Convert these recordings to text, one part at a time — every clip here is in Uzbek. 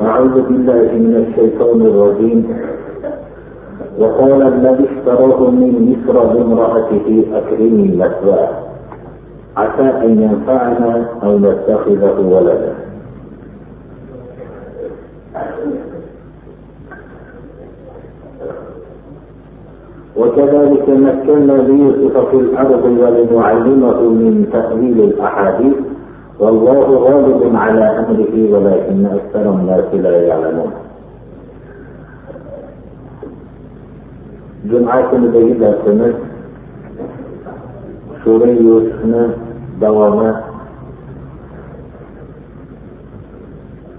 أعوذ بالله من الشيطان الرجيم. وقال الذي اشتراه من مصر بامرأته أكرمي مثواه. عسى أن ينفعنا أو نتخذه ولدا. وكذلك مكنا ليوسف في الأرض ولنعلمه من تأويل الأحاديث. والله غالب على أمره ولكن أكثر الناس لا يعلمون. جمعة كنده درسimiz شري يوسف دوامة.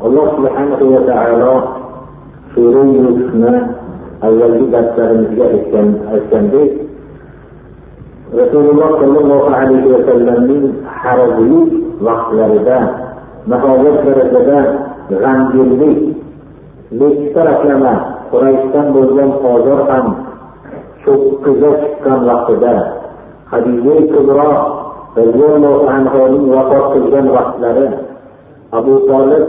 الله سبحانه وتعالى شري سورة يوسف أولي درسimizde اتكلم rasululloh sollallohu alayhi vasallamning harajli vaqtlarida nihoyat darajada g'amginlik nechi taraflama qurayshdan bo'lgan hozir ham cho'qqiga chiqqan vaqtida hadiza kubro roziyallohu anhuning vafot qilgan vaqtlari abu tolib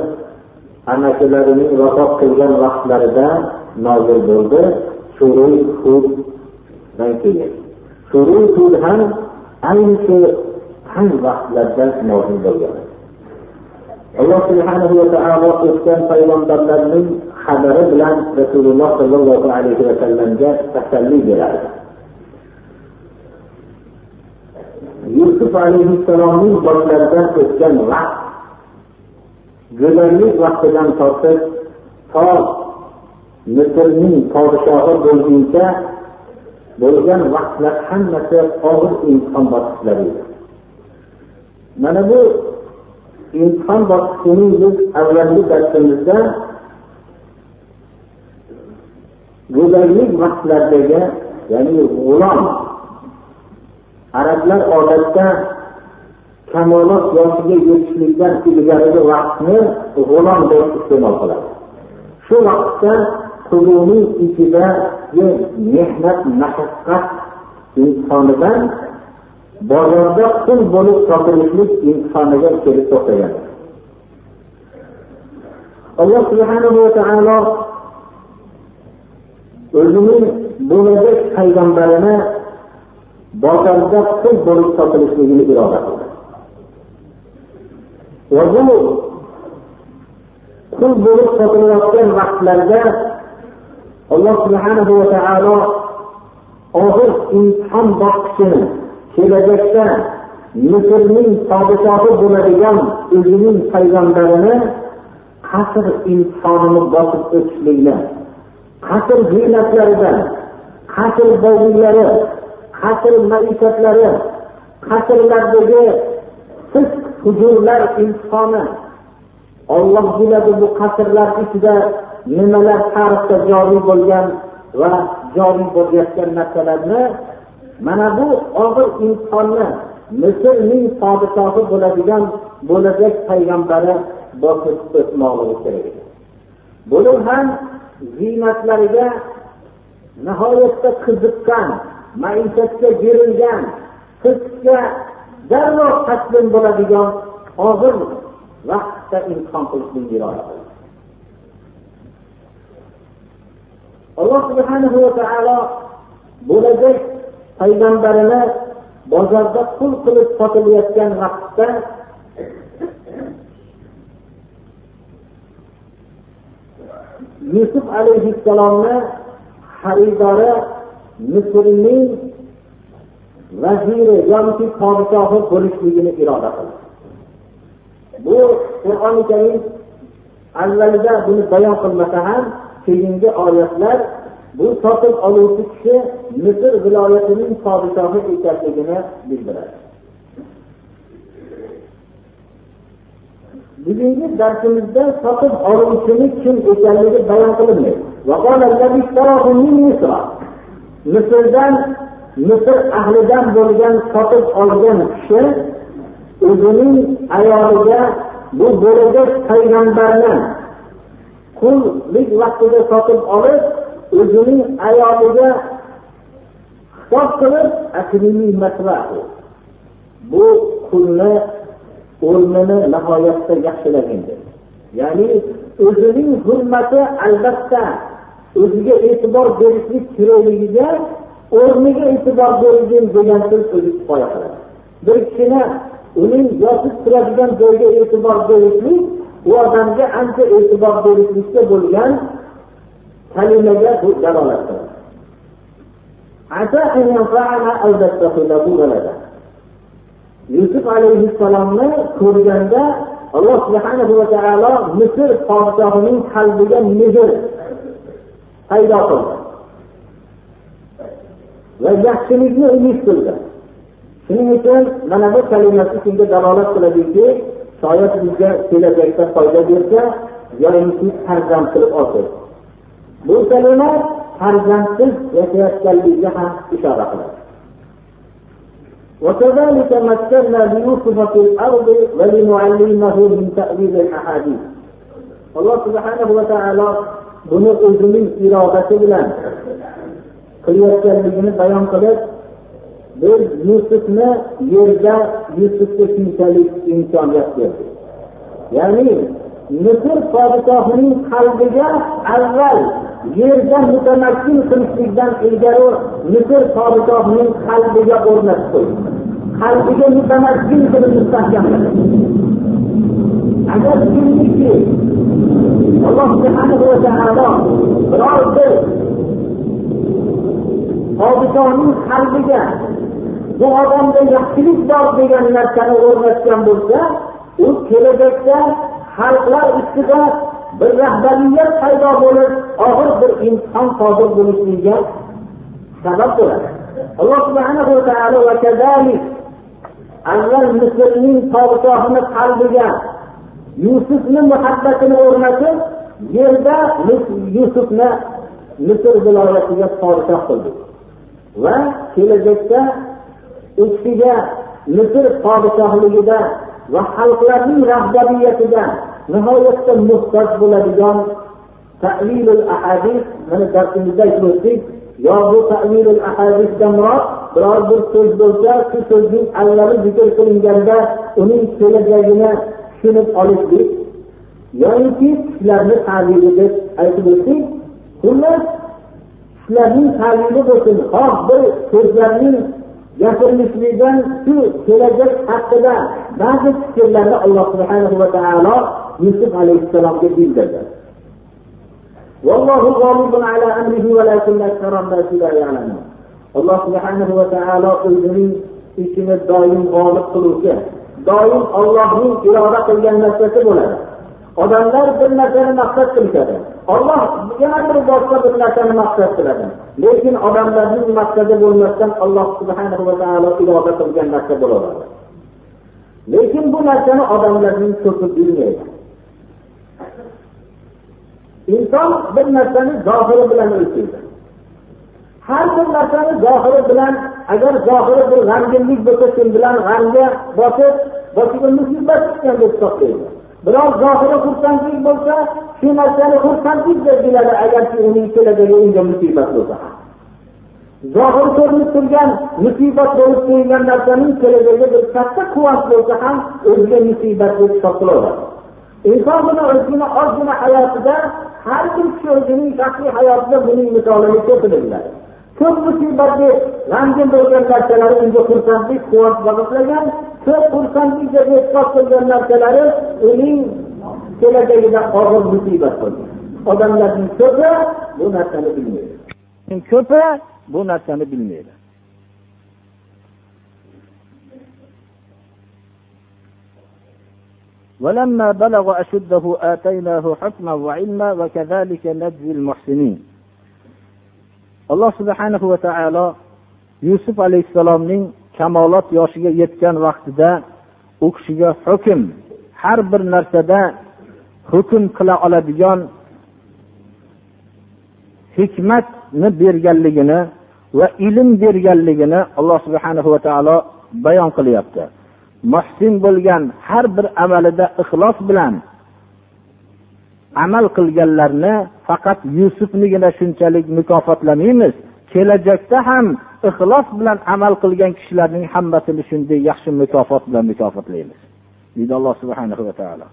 amakilarining vafot qilgan vaqtlarida nozil bo'ldi sura huddan keyin. شروطها الهم أنت عن رحلة الدنيا وعند الله الله سبحانه وتعالى اسكن في لندن من حضر بلان رسول الله صلى الله عليه وسلم جاء تسلي بلاده يوسف عليه السلام من بلدان اسكن رحل güvenlik vaktiden tartıp ta Mısır'ın padişahı bulduğunca bo'lgan vaqtlar hammasi og'ir imtihon bosqichlari edi mana bu imtihon bosqichini biz avvalgi darsimizda go'zallik vaqtlaridagi ya'ni g'ulom arablar odatda kamolot yoshiga yetishlikdan ilgarigi vaqtni g'ulom deb iste'mol qiladi. Shu vaqtda quduning ichidagi mehnat mashaqqat insonidan bozorda qul bo'lib sotilishlik insoniga kelib to'xtagan alloh subhanahu va taolo o'zining bo'lajak payg'ambarini bozorda qul bo'lib sotilishligini iroda qildi. Va bu qul bo'lib sotilayotgan vaqtlarda alloh subhanahu va taolo og'ir imtihon bosqichini kelajakda misrning podshohi bo'ladigan o'zining payg'ambarini qasr imtihonini bosib o'tishlikni qasr ziynatlaridan qasr boyliklari qasr maishatlari qasrlardagi fisq hujurlar imtihoni olloh biladi bu qasrlar ichida nimalar tarixda joriy bo'lgan va joriy bo'layotgan narsalarni. Mana bu og'ir imtihonni misrning podshohi bo'ladigan bo'lajak payg'ambari bosib o'tmoqligi kerak edi. Buni ham ziynatlariga nihoyatda qiziqqan maishatga berilgan fisqga darrov taslim bo'ladigan og'ir vaqtda imtihon qilishlik iroda qildi alloh subhanahu va taolo bo'lajak payg'ambarini bozorda qul qilib sotilayotgan vaqtda yusuf alayhissalomni xaridori misrning vaziri yoki podshohi bo'lishligini iroda qildi. Bu qur'oni karim avvalida buni bayon qilmasa ham keyingi oyatlar bu sotib oluvchi kishi misr viloyatining podshohi ekanligini bildiradi. Bugungi darsimizda sotib oluvchini kim ekanligi bayon qilinmaydi misrdan misr ahlidan bo'lgan sotib olgan kishi o'zining ayoliga bu bo'lajak payg'ambarni qullik vaqtida sotib olib o'zining ayoliga xitob qilib bu qulni o'rnini nihoyatda yaxshilagin dedi ya'ni o'zining hurmati albatta o'ziga e'tibor berishlik kerakligiga o'rniga e'tibor berilgin degan so'z o'zi kifoya qiladi. Bir kishini uning yotib turadigan joyga e'tibor berishlik u odamga ancha e'tibor berishlikka bo'lgan kalimaga bu dalolat qiladi yusuf alayhissalomni ko'rganda alloh subhanahu va taolo misr podshohining qalbiga mehr paydo qildi va yaxshilikni umid qildi. shuning uchun mana bu kalimasi shunga dalolat qiladiki shoyat bizga kelajakda foyda bersa yoinki farzand qilib olsak bu kalima farzandsiz yashayotganligiga ham ishora qiladi وكذلك مكنا ليوسف في الارض ولنعلمه من تاويل الاحاديث alloh subhanahu va taolo buni o'zining irodasi bilan qilayotganligini bayon qilib biz yusufni yerda yusufga shunchalik imkoniyat berdik ya'ni misr podshohining qalbiga avval yerda mutamakkin qilishlikdan ilgari misr podshohining qalbiga o'rnatib qo'ydi. Qalbiga mutamakkin qilib mustahkamladi. Agar kimniki alloh subhanahu va taolo biror bir podshohning qalbiga bu odamda yaxshilik bor degan narsani o'rnatgan bo'lsa u kelajakda xalqlar ustida bir rahbariyat paydo bo'lib og'ir bir imtihon sodir bo'lishligiga sabab bo'ladi. Alloh subhanahu va taolo avval misrning podshohini qalbiga yusufni muhabbatini o'rnatib yerda yusufni misr viloyatiga podshoh qildik va kelajakda u kishiga misr podshohligida va xalqlarning rahbariyatida nihoyatda muhtoj bo'ladigan tavilul ahadis mana darsimizda aytib o'tdik yo bu tavilul ahadisdan murod biror bir so'z bo'lsa shu so'zning avvali zikr qilinganda uning kelajagini tushunib olishlik yoinki tushlarni tavili deb aytib o'tdik. Xullas tushlarning tavili bo'lsin xoh bir so'zlarning gapirilishligidan shu kelajak haqida ba'zi fikrlarni alloh subhanahu va taolo yusuf alayhissalomga bildirdi والله غالب على امره ولكن اكثر الناس لا يعلمون alloh subhanahu va taolo o'zining ishini doim g'olib qiluvchi doim ollohning iroda qilgan narsasi bo'ladi Odamlar bir narsani maqsad qilishadi. Olloh yana bir boshqa bir narsani maqsad qiladi. Lekin odamlarning maqsadi bo'lmasdan alloh subhanahu va taolo iroda qilgan narsa bo'laveradi. Lekin bu narsani odamlarning ko'pi bilmaydi. Inson bir narsani zohiri bilan o'lchaydi. Har bir narsani zohiri bilan agar zohiri bir g'amginlik bo'lsa shu bilan g'amga bosib boshiga musibat tushgan deb hisoblaydi. Biror zohiri xursandlik bo'lsa shu narsani xursandlik deb biladi agarki uning kelajagi unga musibat bo'lsa. Zohir ko'rinib turgan musibat bo'lib qo'yilgan narsaning kelajagi bir katta quvonch bo'lsa ham o'ziga musibat deb hisob qilaveradi inson buni o'zini ozgina hayotida har bir kishi o'zining shaxsiy hayotida buning misolini ko'pini biladi. Ko'p musibatli g'amgin bo'lgan narsalari unga xursandlik quvonch bag'ishlagan ko'p xursandlik deb e'tiqod qilgan narsalari uning kelajagida og'ir musibat bo'lgan odamlarning ko'pi bu narsani bilmaydi ko'pi bu narsani bilmaydi ولما بلغ أشده آتيناه حكما وعلما وكذلك نجزي المحسنين alloh subhana va taolo yusuf alayhissalomning kamolot yoshiga yetgan vaqtida u kishiga hukm har bir narsada hukm qila oladigan hikmatni berganligini va ilm berganligini alloh subhana va taolo bayon qilyapti. Muhsin bo'lgan har bir amalida ixlos bilan amal qilganlarni faqat yusufnigina shunchalik mukofotlamaymiz. Kelajakda ham ixlos bilan amal qilgan kishilarning hammasini shunday yaxshi mukofot bilan mukofotlaymiz. Deydi alloh subhanahu va taolo.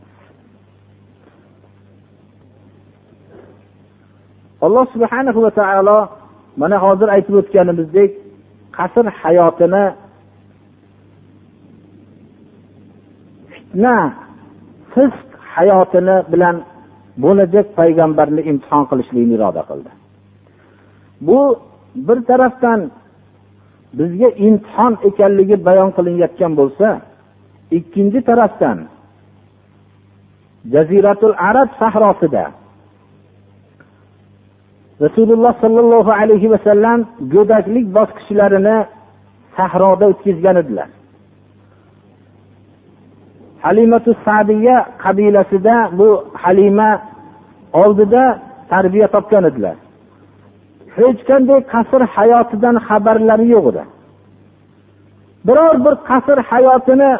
Alloh subhanahu va taolo mana hozir aytib o'tganimizdek qasr hayotini fitna fisq hayotini bilan bo'lajak payg'ambarni imtihon qilishlikni iroda qildi. Bu bir tarafdan bizga imtihon ekanligi bayon qilinayotgan bo'lsa ikkinchi tarafdan jaziratul arab sahrosida rasululloh sollallohu alayhi vasallam go'daklik bosqichlarini sahroda o'tkazgan edilar. Halimatu sadiya qabilasida bu halima oldida tarbiya topgan edilar. Hech qanday qasr hayotidan xabarlari yo'q edi. Biror bir qasr hayotini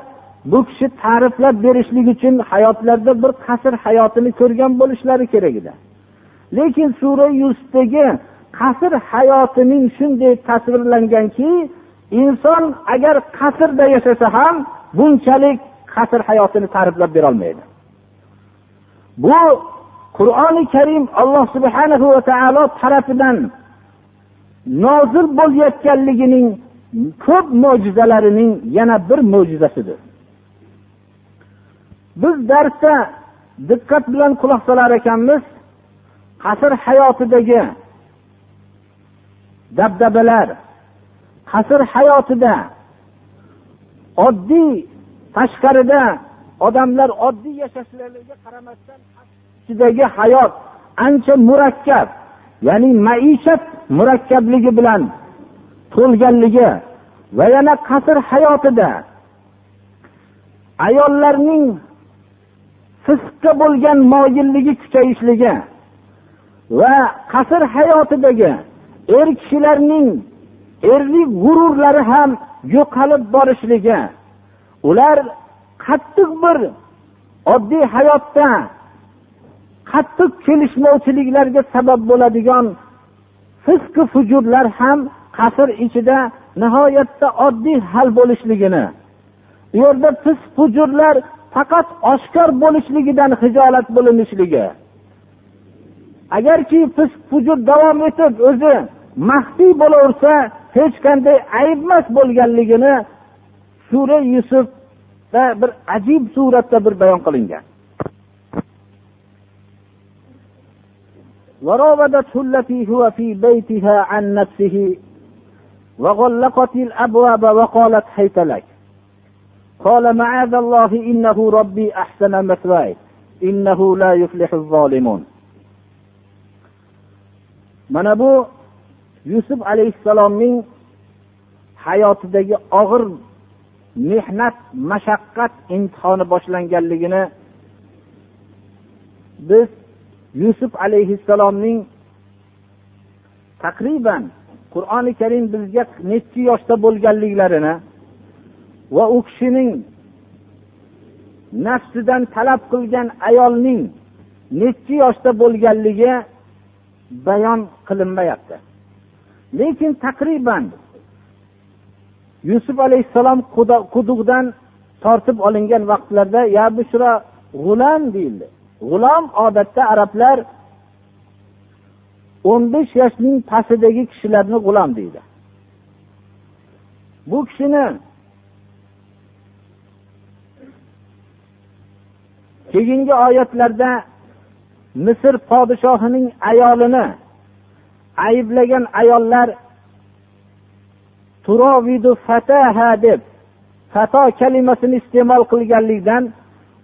bu kishi ta'riflab berishlik uchun hayotlarida bir qasr hayotini ko'rgan bo'lishlari kerak edi. Lekin sura yusufdagi qasr hayotining shunday tasvirlanganki inson agar qasrda yashasa ham bunchalik qasr hayotini ta'riflab berolmaydi. Bu qur'oni karim alloh subhanahu va taolo tarafidan nozil bo'layotganligining ko'p mo'jizalarining yana bir mo'jizasidir. Biz darsda diqqat bilan quloq solar ekanmiz. Qasr hayotidagi dabdabalar qasr hayotida oddiy tashqarida odamlar oddiy yashashlariga qaramasdan ichidagi hayot ancha murakkab ya'ni maishat murakkabligi bilan to'lganligi va yana qasr hayotida ayollarning fisqqa bo'lgan moyilligi kuchayishligi va qasr hayotidagi er kishilarning erlik g'ururlari ham yo'qolib borishligi ular qattiq bir oddiy hayotda qattiq kelishmovchiliklarga sabab bo'ladigan fisqi fujurlar ham qasr ichida nihoyatda oddiy hal bo'lishligini u yerda fisq fujurlar faqat oshkor bo'lishligidan hijolat bo'linishligi. Agarki fisq fujur davom etib o'zi maxfiy bo'laversa hech qanday ayb emas bo'lganligini sura yusufda bir ajib suratda bir bayon qilingan وراودته التي هو في بيتها عن نفسه وغلقت الأبواب وقالت حيت لك قال معاذ الله إنه ربي أحسن مثواي إنه لا يفلح الظالمون mana bu yusuf alayhissalomning hayotidagi og'ir mehnat mashaqqat imtihoni boshlanganligini biz yusuf alayhissalomning taqriban qur'oni karim bizga nechi yoshda bo'lganliklarini va u kishining nafsidan talab qilgan ayolning nechi yoshda bo'lganligi bayon qilinmayapti. Lekin taqriban yusuf alayhissalom quduqdan tortib olingan vaqtlarda ya bushro g'ulam deyildi. G'ulom odatda arablar o'n besh yoshning pastidagi kishilarni g'ulom deydi. Bu kishini keyingi oyatlarda misr podshohining ayolini ayblagan ayollar turovidu fataha deb fato kalimasini iste'mol qilganlikdan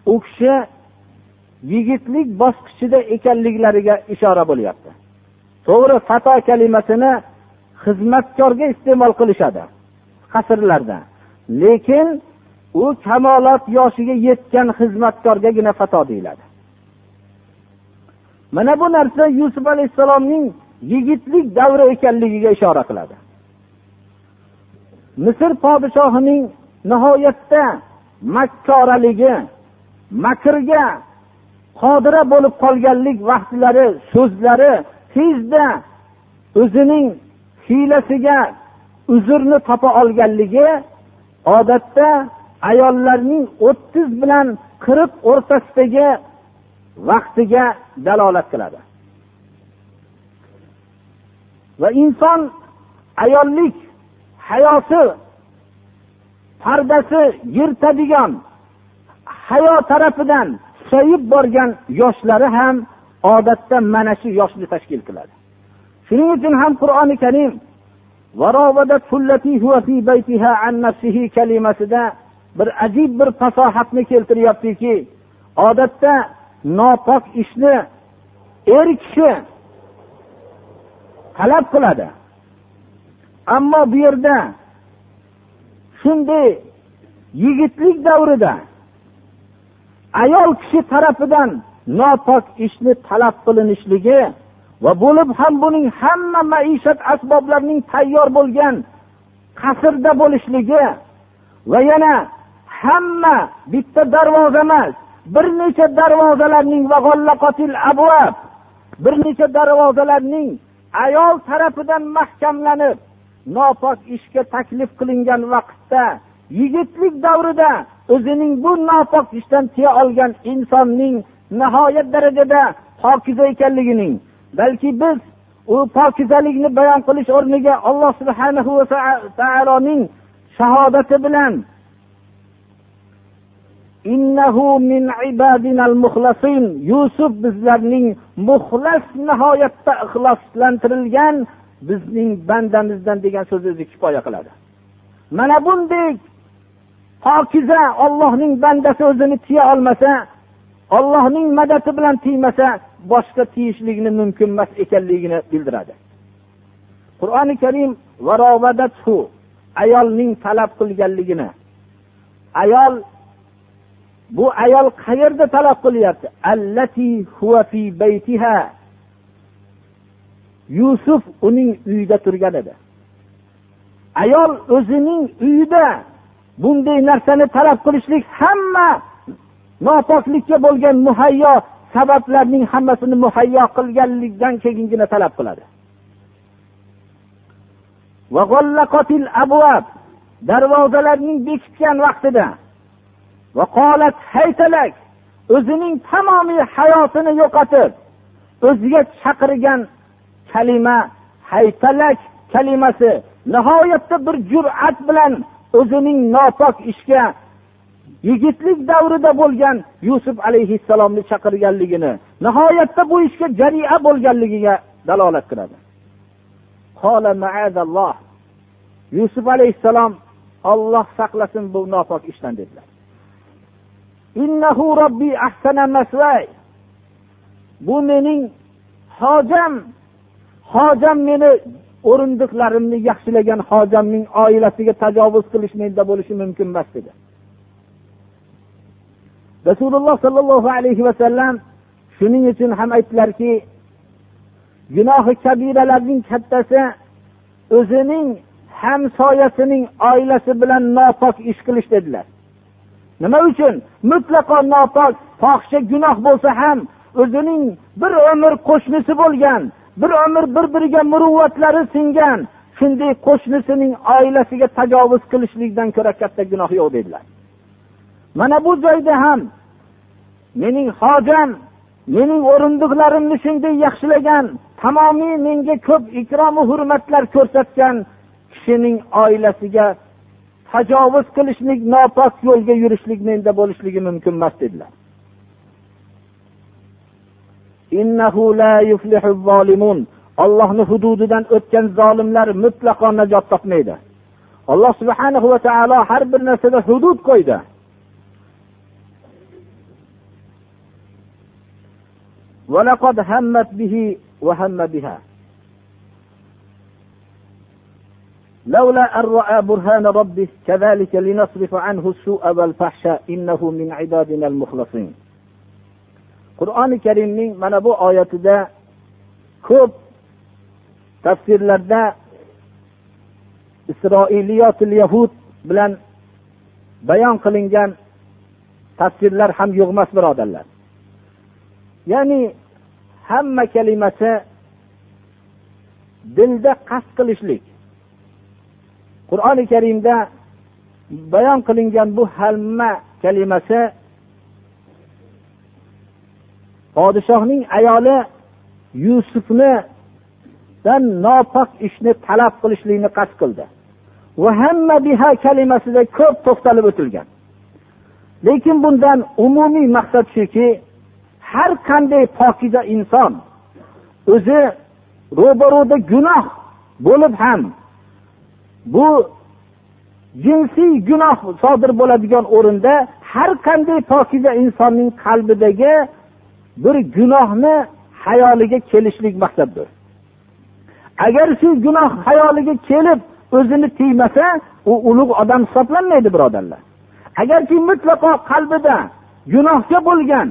u kishi yigitlik bosqichida ekanliklariga ishora bo'lyapti. To'g'ri fato kalimasini xizmatkorga iste'mol qilishadi qasrlarda. Lekin u kamolot yoshiga yetgan xizmatkorgagina fato deyiladi. Mana bu narsa yusuf alayhissalomning yigitlik davri ekanligiga ishora qiladi. Misr podshohining nihoyatda makkoraligi makrga qodira bo'lib qolganlik vaqtlari so'zlari tezda o'zining hiylasiga uzrni topa olganligi odatda ayollarning o'ttiz bilan qirq o'rtasidagi vaqtiga dalolat qiladi. Va inson ayollik hayoti pardasi yirtadigan hayo tarafidan susayib borgan yoshlari ham odatda mana shu yoshni tashkil qiladi. Shuning uchun ham qur'oni karim kalimasida bir ajib bir fasohatni keltiryaptiki odatda nopok ishni er kishi talab qiladi. Ammo bu yerda shunday yigitlik davrida ayol kishi tarafidan nopok ishni talab qilinishligi va bo'lib ham buning hamma maishat asboblarining tayyor bo'lgan qasrda bo'lishligi va yana hamma bitta darvoza emas bir necha darvozalarning bir necha darvozalarning ayol tarafidan mahkamlanib nopok ishga taklif qilingan vaqtda yigitlik davrida o'zining bu nopok ishdan tiya olgan insonning nihoyat darajada pokiza ekanligining balki biz u pokizalikni bayon qilish o'rniga alloh subhanahu va taoloning shahodati bilan yusuf bizlarning muxlas nihoyatda ixloslantirilgan bizning bandamizdan degan so'z o'zi kifoya qiladi. Mana bunday pokiza ollohning bandasi o'zini tiya olmasa ollohning madadi bilan tiymasa boshqa tiyishlikni mumkin emas ekanligini bildiradi. Qur'oni karim ayolning talab qilganligini. Ayol bu ayol qayerda talab qilyapti? Yusuf uning uyida turgan edi. Ayol o'zining uyida bunday narsani talab qilishlik hamma nopoklikka bo'lgan muhayyo sabablarning hammasini muhayyo qilganlikdan keyingina talab qiladi. Darvozalarning bekitgan vaqtida. O'zining tamomiy hayotini yo'qotib o'ziga chaqirgan kalima haytalak kalimasi nihoyatda bir jur'at bilan o'zining nopok ishga yigitlik davrida bo'lgan yusuf alayhissalomni chaqirganligini nihoyatda bu ishga jaria bo'lganligiga dalolat qiladi. Yusuf alayhissalom olloh saqlasin bu nopok ishdan dedilar. Bu mening hojam hojam meni o'rindiqlarimni yaxshilagan hojamning oilasiga tajovuz qilish menda bo'lishi mumkin emas dedi. Rasululloh sollallohu alayhi vasallam shuning uchun ham aytdilarki gunohi kabiralarning kattasi o'zining hamsoyasining oilasi bilan nopok ish qilish dedilar. Nima uchun? Mutlaqo nopok fohisha gunoh bo'lsa ham o'zining bir umr qo'shnisi bo'lgan bir umr bir biriga muruvvatlari singan shunday qo'shnisining oilasiga tajovuz qilishlikdan ko'ra katta gunoh yo'q dedilar. Mana bu joyda ham mening hojam mening o'rindiqlarimni shunday yaxshilagan tamomiy menga ko'p ikromu hurmatlar ko'rsatgan kishining oilasiga tajovuz qilishlik nopok yo'lga yurishlik menda bo'lishligi mumkin emas dedilar. Ollohni hududidan o'tgan zolimlar mutlaqo najot topmaydi alloh subhanahu va taolo har bir narsada hudud qo'ydi لولا أن رأى برهان ربه كذلك لنصرف عنه السوء والفحشاء إنه من عبادنا المخلصين qur'oni karimning mana bu oyatida ko'p tafsirlarda isroiliyotil yahud bilan bayon qilingan tafsirlar ham yo'qmas birodarlar. Ya'ni hamma kalimasi dilda qasd qilishlik. Qur'oni karimda bayon qilingan bu hamma kalimasi podshohning ayoli yusufni nopok ishni talab qilishlikni qasd qildi. Va hamma biha kalimasida ko'p to'xtalib o'tilgan. Lekin bundan umumiy maqsad shuki har qanday pokiza inson o'zi ro'baro'da gunoh bo'lib ham bu jinsiy gunoh sodir bo'ladigan o'rinda har qanday pokiza insonning qalbidagi bir gunohni hayoliga kelishlik maqsaddir. Agar shu gunoh hayoliga kelib o'zini tiymasa u ulug' odam hisoblanmaydi birodarlar. Agarki mutlaqo qalbida gunohga bo'lgan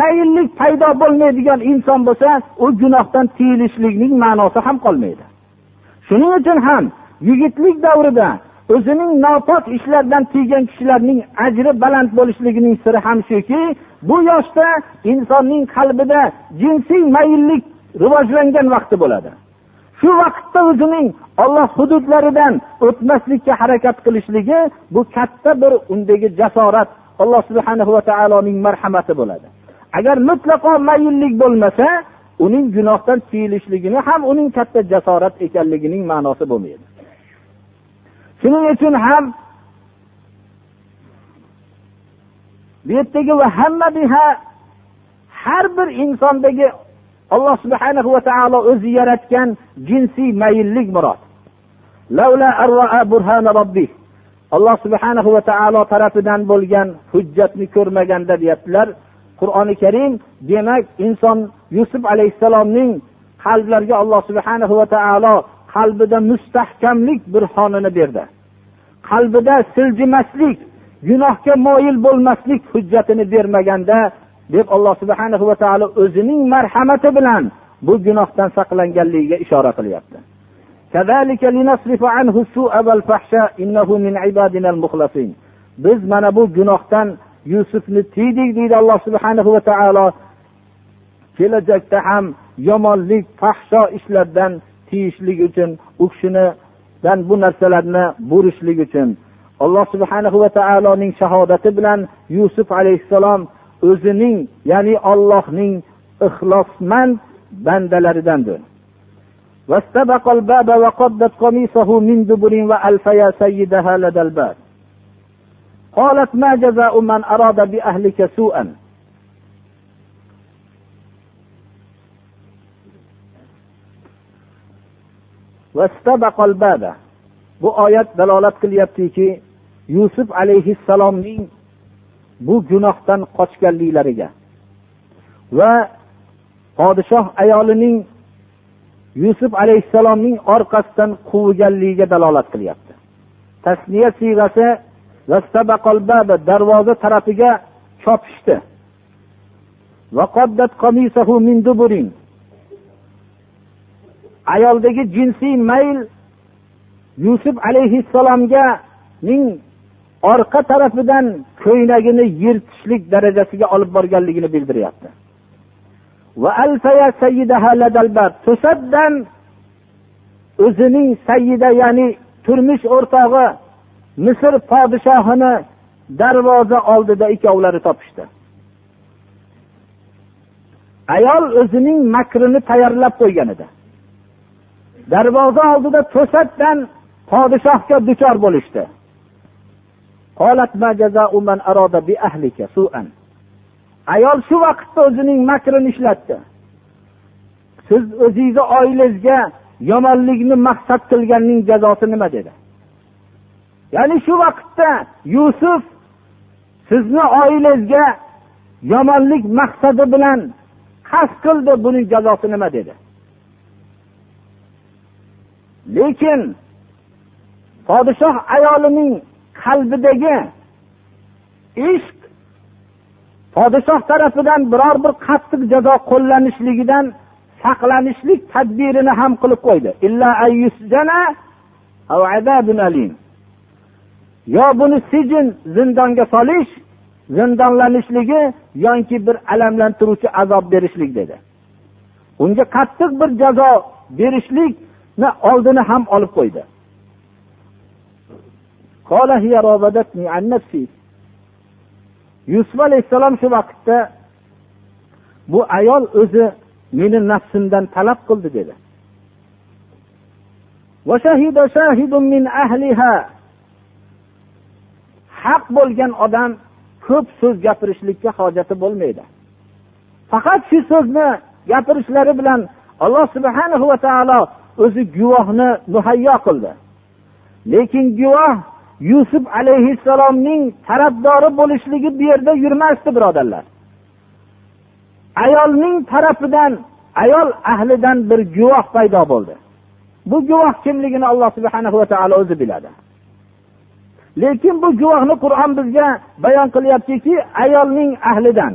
mayillik paydo bo'lmaydigan inson bo'lsa u gunohdan tiyilishlikning ma'nosi ham qolmaydi. Shuning uchun ham yigitlik davrida o'zining nopok ishlardan tiygan kishilarning ajri baland bo'lishligining siri ham shuki bu yoshda insonning qalbida jinsiy mayillik rivojlangan vaqti bo'ladi. Shu vaqtda o'zining olloh hududlaridan o'tmaslikka harakat qilishligi bu katta bir undagi jasorat alloh subhana va taoloning marhamati bo'ladi. Agar mutlaqo mayillik bo'lmasa uning gunohdan tiyilishligini ham uning katta jasorat ekanligining ma'nosi bo'lmaydi. Shuning uchun ham bu yerdagi va hamma biha har bir insondagi alloh subhana va taolo o'zi yaratgan jinsiy mayillik murod. Alloh subhanahu va taolo tarafidan bo'lgan hujjatni ko'rmaganda deyaptilar. Qur'oni karim demak inson yusuf alayhissalomning qalblariga alloh subhanahu va taolo qalbida mustahkamlik burhonini berdi. Qalbida siljimaslik gunohga moyil bo'lmaslik hujjatini bermaganda deb alloh subhana va taolo o'zining marhamati bilan bu gunohdan saqlanganligiga ishora qilyapti. Biz mana bu gunohdan yusufni tiydik deydi alloh subhanahu va taolo. Kelajakda ham yomonlik fahsho ishlardan tiyishlik uchun u kishinidan bu narsalarni burishlik uchun alloh subhana va taoloning shahodati bilan yusuf alayhissalom o'zining ya'ni ollohning ixlosmand bandalaridandir واستبق الباب وقدت قميصه من دبر وألف يا سيدها لدى الباب قالت ما جزاء من أراد بأهلك سوءا Bu oyat dalolat qilyaptiki yusuf alayhissalomning bu gunohdan qochganliklariga va podshoh ayolining yusuf alayhissalomning orqasidan quvganligiga dalolat qilyapti. Tasniya siyg'asi darvoza tarafiga chopishdi. Ayoldagi jinsiy mayl yusuf alayhissalomga ning orqa tarafidan ko'ynagini yirtishlik darajasiga olib borganligini bildiryapti. To'satdan o'zining sayyida ya'ni turmush o'rtog'i misr podshohini darvoza oldida ikkovlari topishdi. Ayol o'zining makrini tayyorlab qo'ygan edi. Darvoza oldida to'satdan podshohga duchor bo'lishdi. Ayol shu vaqtda o'zining makrini ishlatdi. Siz o'zingizni oilangizga yomonlikni maqsad qilganning jazosi nima dedi? Ya'ni shu vaqtda yusuf sizni oilangizga yomonlik maqsadi bilan qasd qildi buning jazosi nima dedi? Lekin podshoh ayolining qalbidagi ishq podshoh tarafidan biror bir qattiq jazo qo'llanishligidan saqlanishlik tadbirini ham qilib qo'ydi. Yo buni sijin zindonga solish zindonlanishligi yoki bir alamlantiruvchi azob berishlik dedi. Unga qattiq bir jazo berishlik na oldini ham olib qo'ydi. Yusuf alayhissalom shu vaqtda bu ayol o'zi meni nafsimdan talab qildi dedi. Haq bo'lgan odam ko'p so'z gapirishlikka hojati bo'lmaydi. Faqat shu so'zni gapirishlari bilan alloh subhana va taolo o'zi guvohni muhayyo qildi. Lekin guvoh yusuf alayhissalomning tarafdori bo'lishligi bu yerda yurmasdi birodarlar. Ayolning tarafidan ayol ahlidan bir guvoh paydo bo'ldi. Bu guvoh kimligini alloh subhana va taolo o'zi biladi. Lekin bu guvohni qur'on bizga bayon qilyaptiki ayolning ahlidan.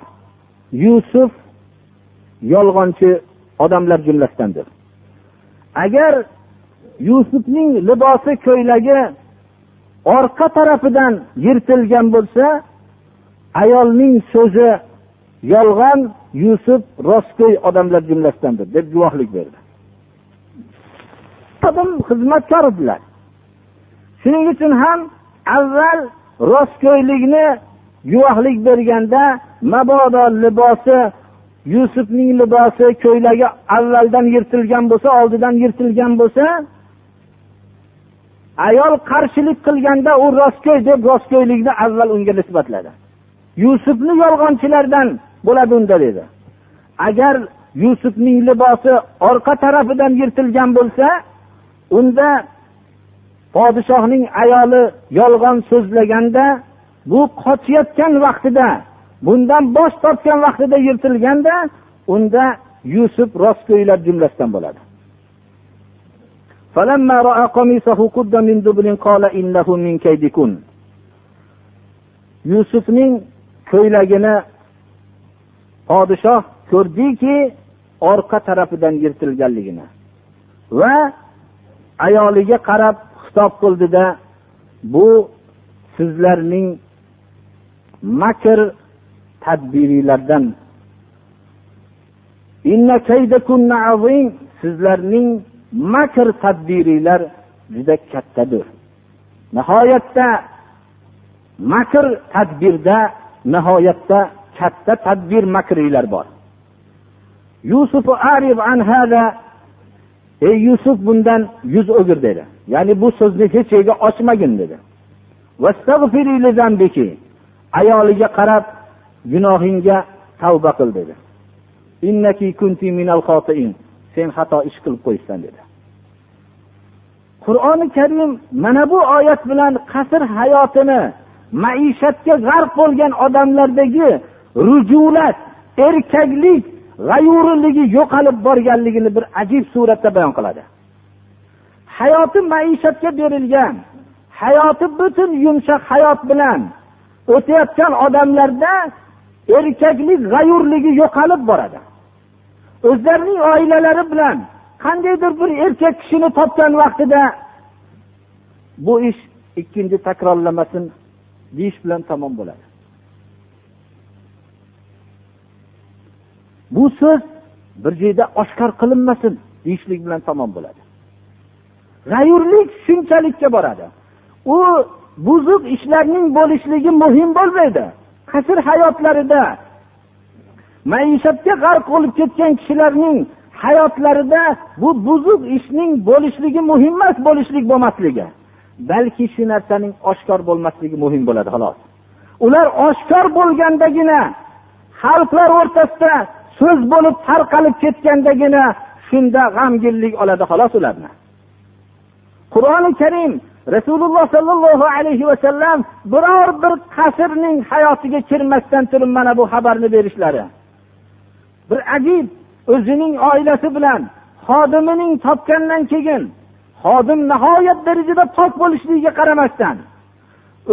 yusuf yolg'onchi odamlar jumlasidandir. Agar yusufning libosi ko'ylagi orqa tarafidan yirtilgan bo'lsa ayolning so'zi yolg'on yusuf rostgo'y odamlar jumlasidandir deb guvohlik berdi. Xizmatkor edilar shuning uchun ham avval rostgo'ylikni guvohlik berganda mabodo libosi yusufning libosi ko'ylagi avvaldan yirtilgan bo'lsa oldidan yirtilgan bo'lsa ayol qarshilik qilganda u rostgo'y deb rostgo'ylikni avval unga nisbatladi. Yusufni yolg'onchilardan bo'ladi unda dedi. Agar yusufning libosi orqa tarafidan yirtilgan bo'lsa unda podshohning ayoli yolg'on so'zlaganda bu qochayotgan vaqtida bundan bosh tortgan vaqtida yirtilganda unda yusuf rostgo'ylar jumlasidan bo'ladi. Yusufning ko'ylagini podshoh ko'rdiki orqa tarafidan yirtilganligini va ayoliga qarab xitob qildida bu sizlarning makr tadbiriylardan. Sizlarning makr tadbiringlar juda kattadir. Nihoyatda makr tadbirda nihoyatda katta tadbir makringlar bor. Yusuf ey yusuf bundan yuz o'gir dedi. Ya'ni bu so'zni hech yerga ochmagin dedi. Ayoliga qarab gunohingga tavba qil dedi. Sen xato ish qilib qo'yibsan dedi. Qur'oni karim mana bu oyat bilan qasr hayotini maishatga g'arq bo'lgan odamlardagi rujulat erkaklik g'ayuriligi yo'qolib borganligini bir ajib suratda bayon qiladi. Hayoti maishatga berilgan hayoti butun yumshoq hayot bilan o'tayotgan odamlarda erkaklik g'ayurligi yo'qolib boradi. O'zlarining oilalari bilan qandaydir bir erkak kishini topgan vaqtida bu ish ikkinchi takrorlamasin deyish bilan tamom bo'ladi. Bu so'z bir joyda oshkor qilinmasin deyishlik bilan tamom bo'ladi. G'ayurlik shunchalikka boradi. U buzuq ishlarning bo'lishligi muhim bo'lmaydi. Qasr hayotlarida maishatga g'arq bo'lib ketgan kishilarning hayotlarida bu buzuq ishning bo'lishligi muhim emas bo'lishlik bo'lmasligi. Balki shu narsaning oshkor bo'lmasligi muhim bo'ladi xolos. Ular oshkor bo'lgandagina xalqlar o'rtasida so'z bo'lib tarqalib ketgandagina shunda g'amginlik oladi xolos ularni. Qur'oni karim rasululloh sollallohu alayhi vasallam biror bir qasrning hayotiga kirmasdan turib mana bu xabarni berishlari. Bir ajib o'zining oilasi bilan xodimining topgandan keyin xodim nihoyat darajada pok bo'lishligiga qaramasdan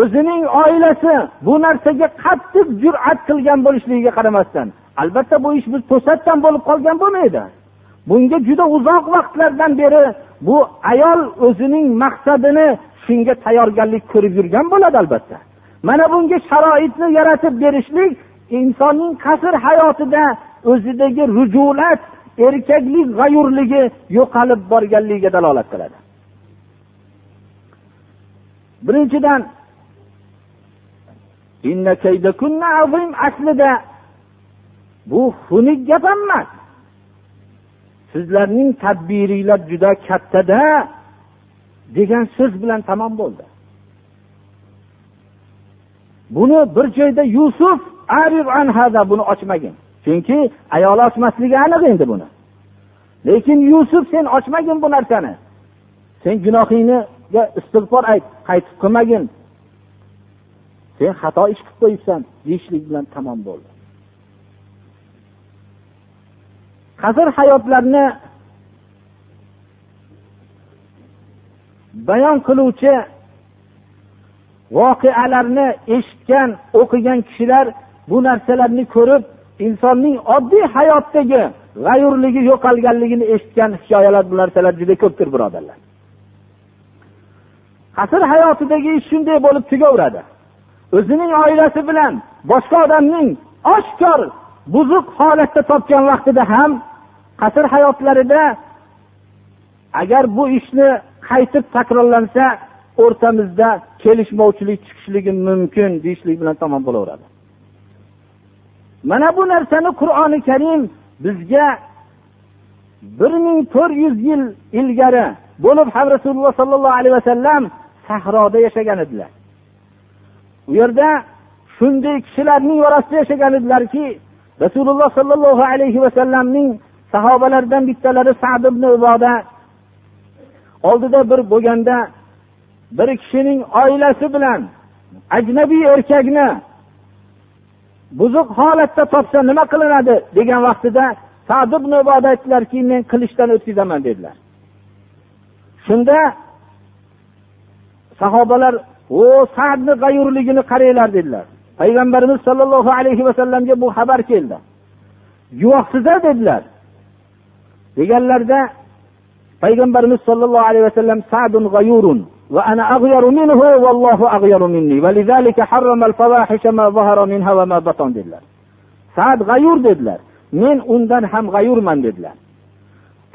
o'zining oilasi bu narsaga qattiq jur'at qilgan bo'lishligiga qaramasdan albatta bu ish biz to'satdan bo'lib qolgan bo'lmaydi. Bunga juda uzoq vaqtlardan beri bu ayol o'zining maqsadini shunga tayyorgarlik ko'rib yurgan bo'ladi albatta. Mana bunga sharoitni yaratib berishlik insonning qasr hayotida o'zidagi rujulat erkaklik g'ayurligi yo'qolib borganligiga dalolat qiladi. Birinchidan aslida bu xunuk gap emas. Sizlarning tadbiringlar juda kattada degan so'z bilan tamom bo'ldi. Buni bir joyda yusuf buni ochmagin. Chunki ayoli ochmasligi aniq endi buni. Lekin yusuf sen ochmagin bu narsani. Sen gunohingniga istig'for ayt qaytib qilmagin. Sen xato ish qilib qo'yibsan deyishlik bilan tamom bo'ldi. Qasr hayotlarni bayon qiluvchi voqealarni eshitgan o'qigan kishilar bu narsalarni ko'rib insonning oddiy hayotdagi g'ayurligi yo'qolganligini eshitgan hikoyalar bu narsalar juda ko'pdir birodarlar. Qasr hayotidagi ish shunday bo'lib tugaveradi o'zining oilasi bilan boshqa odamning oshkor buzuq holatda topgan vaqtida ham qasr hayotlarida agar bu ishni qaytib takrorlansa o'rtamizda kelishmovchilik chiqishligi mumkin deyishlik bilan tamom bo'laveradi. Mana bu narsani qur'oni karim bizga bir ming to'rt yuz yil ilgari bo'lib ham rasululloh sollallohu alayhi vasallam sahroda yashagan edilar. U yerda shunday kishilarning orasida yashagan edilarki rasululloh sollallohu alayhi vasallamning sahobalardan bittalari sad ibn uboda. Oldida bir bo'lganda bir kishining oilasi bilan ajnabiy erkakni buzuq holatda topsa nima qilinadi degan vaqtida sad ibn uboda aytdilarki men qilichdan o'tkazaman dedilar. Shunda sahobalar o sadni g'ayurligini qaranglar dedilar. Payg'ambarimiz sollallohu alayhi vasallamga bu xabar keldi. Guvohsizlar dedilar. deganlarida payg'ambarimiz sollallohu alayhi vasallam sadun g'ayurun وأنا أغير منه والله أغير مني ولذلك حرم الفواحش ما ظهر منها وما بطن dedilar sad g'ayur dedilar men undan ham g'ayurman dedilar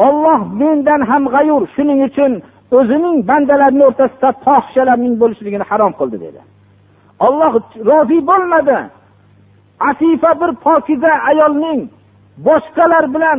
olloh mendan ham g'ayur shuning uchun o'zining bandalarini o'rtasida fohishalarning bo'lishligini harom qildi dedi olloh rozi bo'lmadi afifa bir pokiza ayolning boshqalar bilan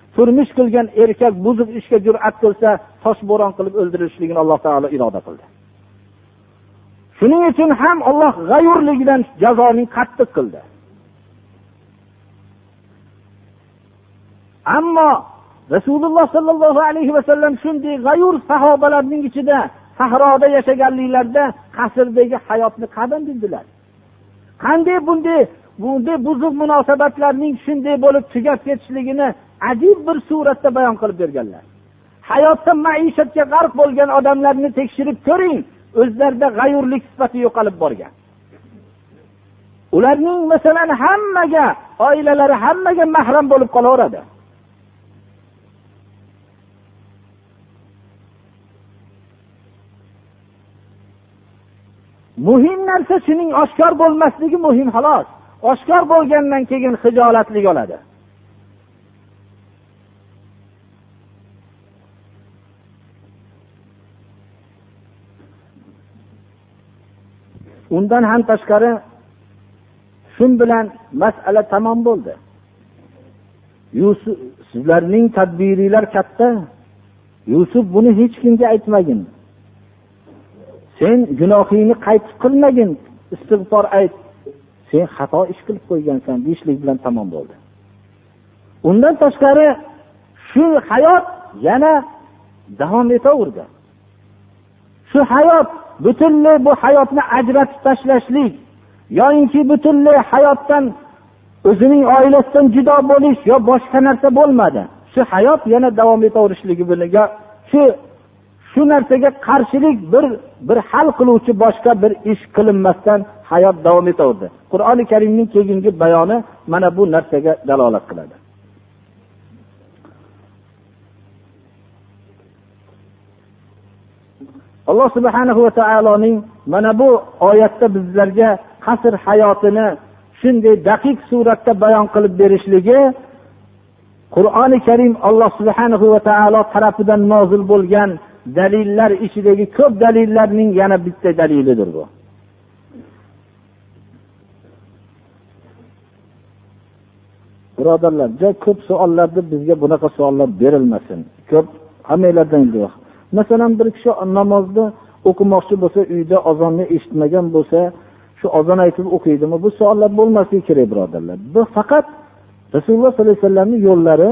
turmush qilgan erkak buzib ishga jur'at qilsa toshbo'ron qilib o'ldirishligini alloh taolo iroda qildi. Shuning uchun ham olloh g'ayurligidan jazoning qattiq qildi. Ammo rasululloh sollallohu alayhi vasallam shunday g'ayur sahobalarning ichida sahroda yashaganliklarida qasrdagi hayotni qadam bildilar. Qanday bunday bunday buzuq munosabatlarning shunday bo'lib tugab ketishligini ajib bir suratda bayon qilib berganlar. Hayotda maishatga g'arq bo'lgan odamlarni tekshirib ko'ring o'zlarida g'ayurlik sifati yo'qolib borgan. Ularning masalan hammaga oilalari hammaga mahram bo'lib qolaveradi. Muhim narsa shuning oshkor bo'lmasligi muhim xolos. Oshkor bo'lgandan keyin hijolatlik oladi. Undan ham tashqari shu bilan masala tamom bo'ldi. Yusuf sizlarning tadbiringlar katta. Yusuf buni hech kimga aytmagin. Sen gunohingni qaytib qilmagin istig'for ayt. Sen xato ish qilib qo'ygansan deyishlik bilan tamom bo'ldi. Undan tashqari shu hayot yana davom etaverdi shu hayot butunlay bu hayotni ajratib tashlashlik yoyinki butunlay hayotdan o'zining oilasidan judo bo'lish yo boshqa narsa bo'lmadi. Shu hayot yana davom etaverishligi bilan shu shu narsaga qarshilik bir bir hal qiluvchi boshqa bir ish qilinmasdan hayot davom etaverdi qur'oni karimning keyingi bayoni mana bu narsaga dalolat qiladi. Alloh subhanahu va taoloning mana bu oyatda bizlarga qasr hayotini shunday daqiq suratda bayon qilib berishligi qur'oni karim alloh subhanahu va taolo tarafidan nozil bo'lgan dalillar ichidagi ko'p dalillarning yana bitta dalilidir bu. Birodarlar juda ko'p savollarda bizga bunaqa savollar berilmasin. Ko'p hammanglardan masalan bir kishi namozni o'qimoqchi bo'lsa uyda ozonni eshitmagan bo'lsa shu ozon aytib o'qiydimi? Bu savollar bo'lmasligi kerak birodarlar. Bu faqat rasululloh sollallohu alayhi vasallamni yo'llari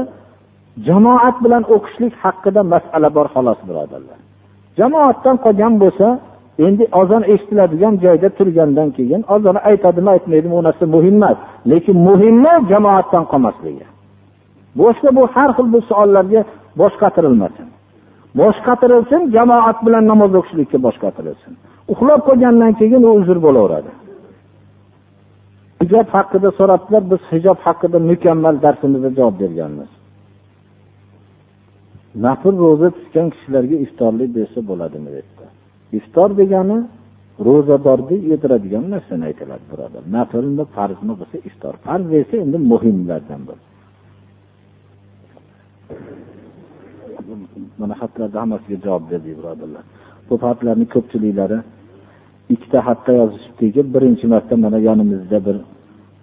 jamoat bilan o'qishlik haqida masala bor xolos birodarlar. Jamoatdan qolgan bo'lsa endi ozon eshitiladigan joyda turgandan keyin ozon aytadimi aytmaydimi u narsa muhim emas lekin muhimi jamoatdan qolmasligi. Boshqa bu har xil bu savollarga bosh qatirilmasin bosh qatirilsin jamoat bilan namoz o'qishlikka bosh qatirilsin uxlab qolgandan keyin u uzr bo'laveradi. Hijob haqida so'rabdilar biz hijob haqida mukammal darsimizda javob berganmiz. Nafl ro'za tutgan kishilarga iftorlik bersa bo'ladimi dedilar iftor degani ro'zadorni yediradigan narsani aytiladi birodar. Naflmi farzmi bo'lsa iftor. Farz esa endi muhimlardan bir mana xatlarda hammasiga javob berdik birodarlar. Bu xatlarni ko'pchiliklari ikkita xatda yozishibdiki birinchi marta mana yonimizda bir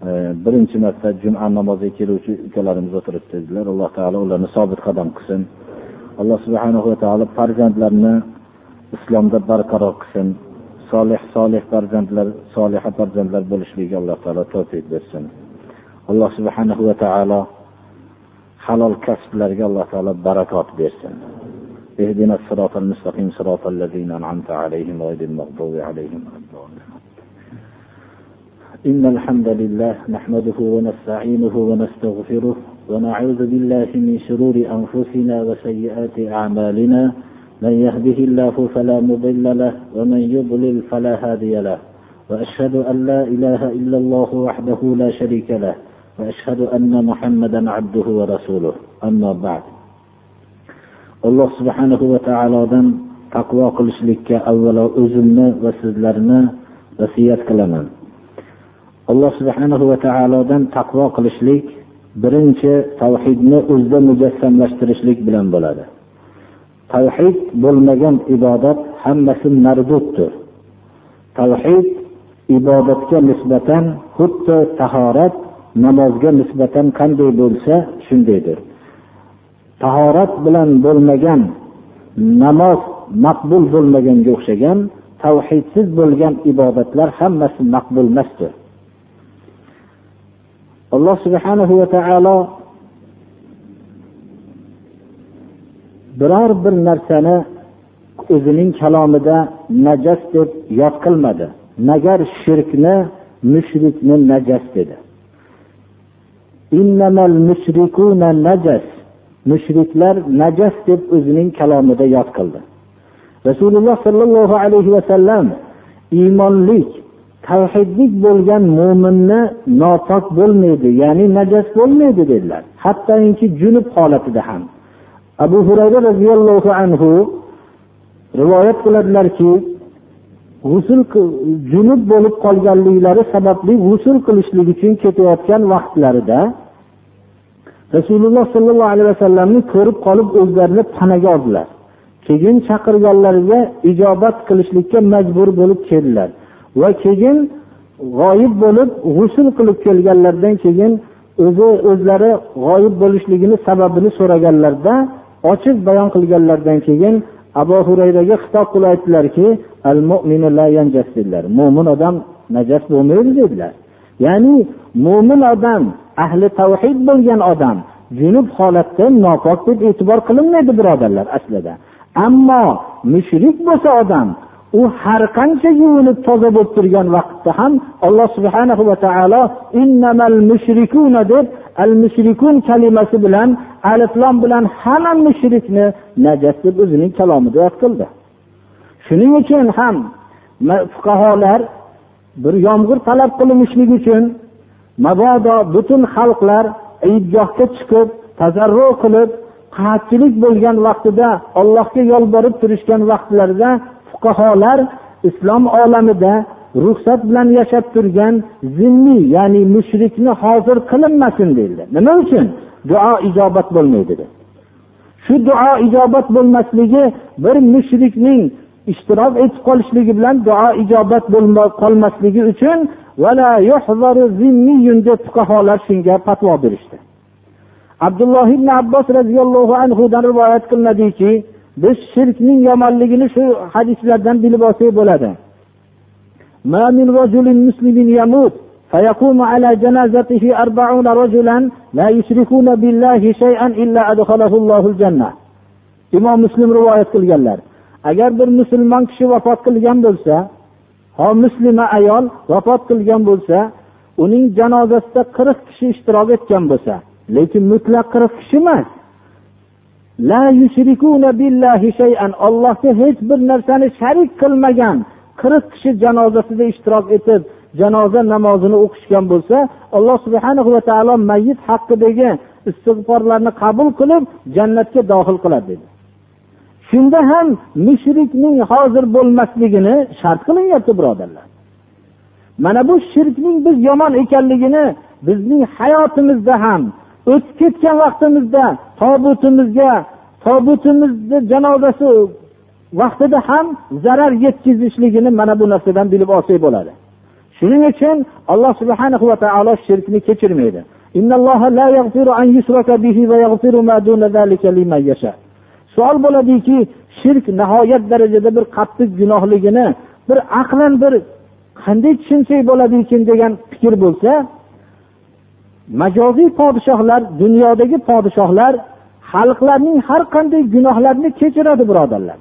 e, birinchi marta juma namoziga keluvchi ukalarimiz o'tiribdi dedilar alloh taolo ularni sobit qadam qilsin. Alloh subhana va taolo farzandlarni islomda barqaror qilsin. Solih solih farzandlar soliha farzandlar bo'lishligiga alloh taolo tavfiq bersin. Alloh subhanahu va taolo halol kasblarga alloh taolo barakot bersin. اهدنا الصراط المستقيم صراط الذين أنعمت عليهم المغضوب عليهم إن الحمد لله نحمده ونستعينه ونستغفره ونعوذ بالله من شرور أنفسنا وسيئات أعمالنا من يهده الله فلا مضل له ومن يضلل فلا هادي له وأشهد أن لا إله إلا الله وحده لا شريك له وأشهد أن محمدا عبده ورسوله أما بعد alloh subhanahu va taolodan taqvo qilishlikka avvalo o'zimni va sizlarni vasiyat qilaman alloh subhanahu va taolodan taqvo qilishlik birinchi tavhidni o'zida mujassamlashtirishlik bilan bo'ladi tavhid bo'lmagan ibodat hammasi marduddir tavhid ibodatga nisbatan xuddi tahorat namozga nisbatan qanday bo'lsa shundaydir. Tahorat bilan bo'lmagan namoz maqbul bo'lmaganga o'xshagan tavhidsiz bo'lgan ibodatlar hammasi maqbul emasdir. Alloh subhanahu va taolo biror bir narsani o'zining kalomida najas deb yod qilmadi. Nagar shirkni mushrikni najas dedi. Mushriklar najas deb o'zining kalomida yod qildi. Rasululloh sollallohu alayhi vasallam iymonlik tavhidlik bo'lgan mo'minni nopok bo'lmaydi ya'ni najas bo'lmaydi dedilar. Hattoki junub holatida ham. Abu hurayra roziyallohu anhu rivoyat qiladilarki g'usul junub bo'lib qolganliklari sababli g'usul qilishlik uchun ketayotgan vaqtlarida rasululloh sollallohu alayhi vasallamni ko'rib qolib o'zlarini panaga oldilar. Keyin chaqirganlariga ijobat qilishlikka majbur bo'lib keldilar. Va keyin g'oyib bo'lib g'usul qilib kelganlaridan keyin o'zi o'zlari g'oyib bo'lishligini sababini so'raganlarda ochiq bayon qilganlaridan keyin abu hurayraga xitob qilib aytdilarki dedilar. Mo'min odam najas bo'lmaydi dedilar. Ya'ni mo'min odam ahli tavhid bo'lgan odam junub holatda nopok deb e'tibor qilinmaydi birodarlar aslida. Ammo mushrik bo'lsa odam u har qancha yuvinib toza bo'lib turgan vaqtda ham alloh subhanahu va taolo innamal mushrikuna deb al mushrikun kalimasi bilan aliflom bilan hamma mushrikni najas deb o'zining kalomida yod qildi. Shuning uchun ham fuqarolar bir yomg'ir talab qilinishlik uchun mabodo butun xalqlar idgohga chiqib tazarru qilib qahatchilik bo'lgan vaqtida allohga yolborib turishgan vaqtlarida fuqarolar islom olamida ruxsat bilan yashab turgan zimmiy ya'ni mushrikni hozir qilinmasin deyildi. Nima uchun? Duo ijobat bo'lmaydi deb. Shu duo ijobat bo'lmasligi bir mushrikning ishtirok etib qolishligi bilan duo ijobat qolmasligi uchun deb fuqarolar shunga fatvo berishdi abdulloh ibn abbos roziyallohu anhudan rivoyat qilinadiki biz shirkning yomonligini shu hadislardan bilib olsak bo'ladi فيقوم على جنازته أربعون رجلا لا يشركون بالله شيئا إلا أدخله الله الجنة imom muslim rivoyat qilganlar agar bir musulmon kishi vafot qilgan bo'lsa ho muslima ayol vafot qilgan bo'lsa uning janozasida qirq kishi ishtirok etgan bo'lsa lekin mutlaq qirq kishi emas. Ollohga hech bir narsani sharik qilmagan qirq kishi janozasida ishtirok etib janoza namozini o'qishgan bo'lsa alloh subhana va taolo mayit haqidagi istig'forlarni qabul qilib jannatga dohil qiladi dedi. Shunda ham mushrikning hozir bo'lmasligini shart qilinyapti birodarlar. Mana bu shirkning biz yomon ekanligini bizning hayotimizda ham o'tib ketgan vaqtimizda tobutimizga tobutimizni janozasi vaqtida ham zarar yetkazishligini mana bu narsadan bilib olsak bo'ladi. Shuning uchun alloh subhana va taolo shirkni kechirmaydi. Savol bo'ladiki shirk nihoyat darajada bir qattiq gunohligini bir aqlan bir qanday tushunsak bo'ladikin degan fikr bo'lsa majoziy podshohlar dunyodagi podshohlar xalqlarning har qanday gunohlarini kechiradi birodarlar.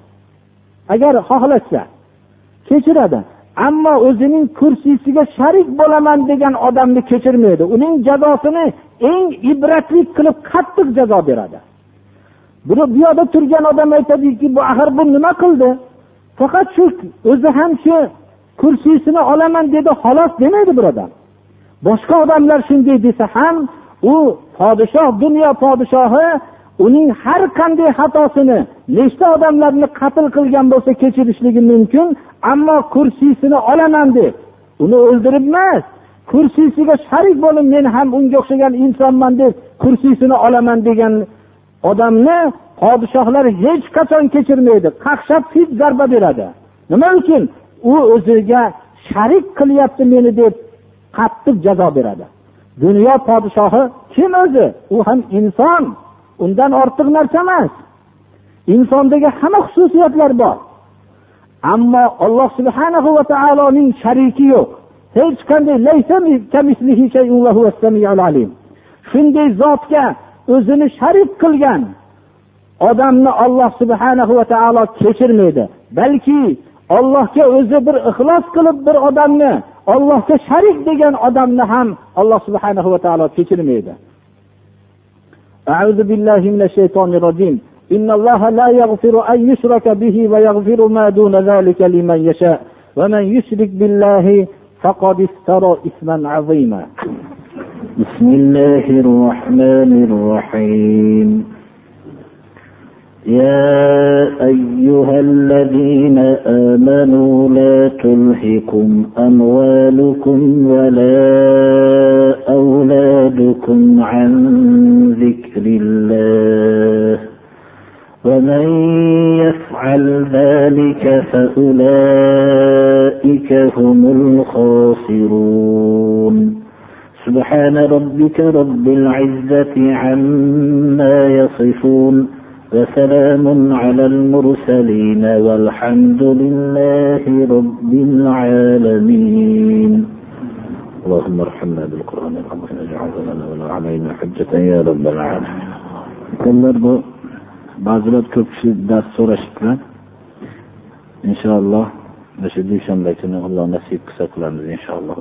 Agar xohlashsa kechiradi. Ammo o'zining kursisiga sharik bo'laman degan odamni kechirmaydi. Uning jazosini eng ibratli qilib qattiq jazo beradi. Bu yoqda turgan odam aytadiki bu axir bu nima qildi? Faqat shu o'zi ham shu kursisini olaman dedi xolos demaydi bir odam. Boshqa odamlar shunday desa ham u podshoh dunyo podshohi uning har qanday xatosini nechta odamlarni qatl qilgan bo'lsa kechirishligi mumkin ammo kursisini olaman deb uni o'ldirib emas kursisiga sharik bo'lib men ham unga o'xshagan insonman deb kursisini olaman degan odamni podshohlar hech qachon kechirmaydi. Qaqshab fit zarba beradi. Nima uchun? U o'ziga sharik qilyapti meni deb qattiq jazo beradi. Dunyo podshohi kim o'zi? U ham inson. Undan ortiq narsa emas. Insondagi hamma xususiyatlar bor. Ammo alloh subhana va taoloning shariki yo'q. Hech qanday shunday zotga o'zini sharik qilgan odamni olloh subhanahu va taolo kechirmaydi balki ollohga o'zi bir ixlos qilib bir odamni ollohga sharik degan odamni ham alloh subhanahu va taolo kechirmaydi أعوذ بالله من الشيطان الرجيم إن الله لا يغفر أن يشرك به ويغفر ما دون ذلك لمن يشاء ومن يشرك بالله فقد افترى إثما عظيما بسم الله الرحمن الرحيم. يا أيها الذين آمنوا لا تلهكم أموالكم ولا أولادكم عن ذكر الله. ومن يفعل ذلك فأولئك هم الخاسرون. سبحان ربك رب العزة عما يصفون وسلام على المرسلين والحمد لله رب العالمين. اللهم ارحمنا بالقرآن العظيم واجعل لنا ولا علينا حجة يا رب العالمين. Bunlar bu ba'zilar ko'p kishi dars so'rashibdilar inshaalloh o'sha dushanba kuni alloh nasib qilsa qilamiz inshaalloh